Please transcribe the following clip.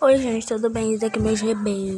Oi, gente, tudo bem? Isso aqui é meu GB.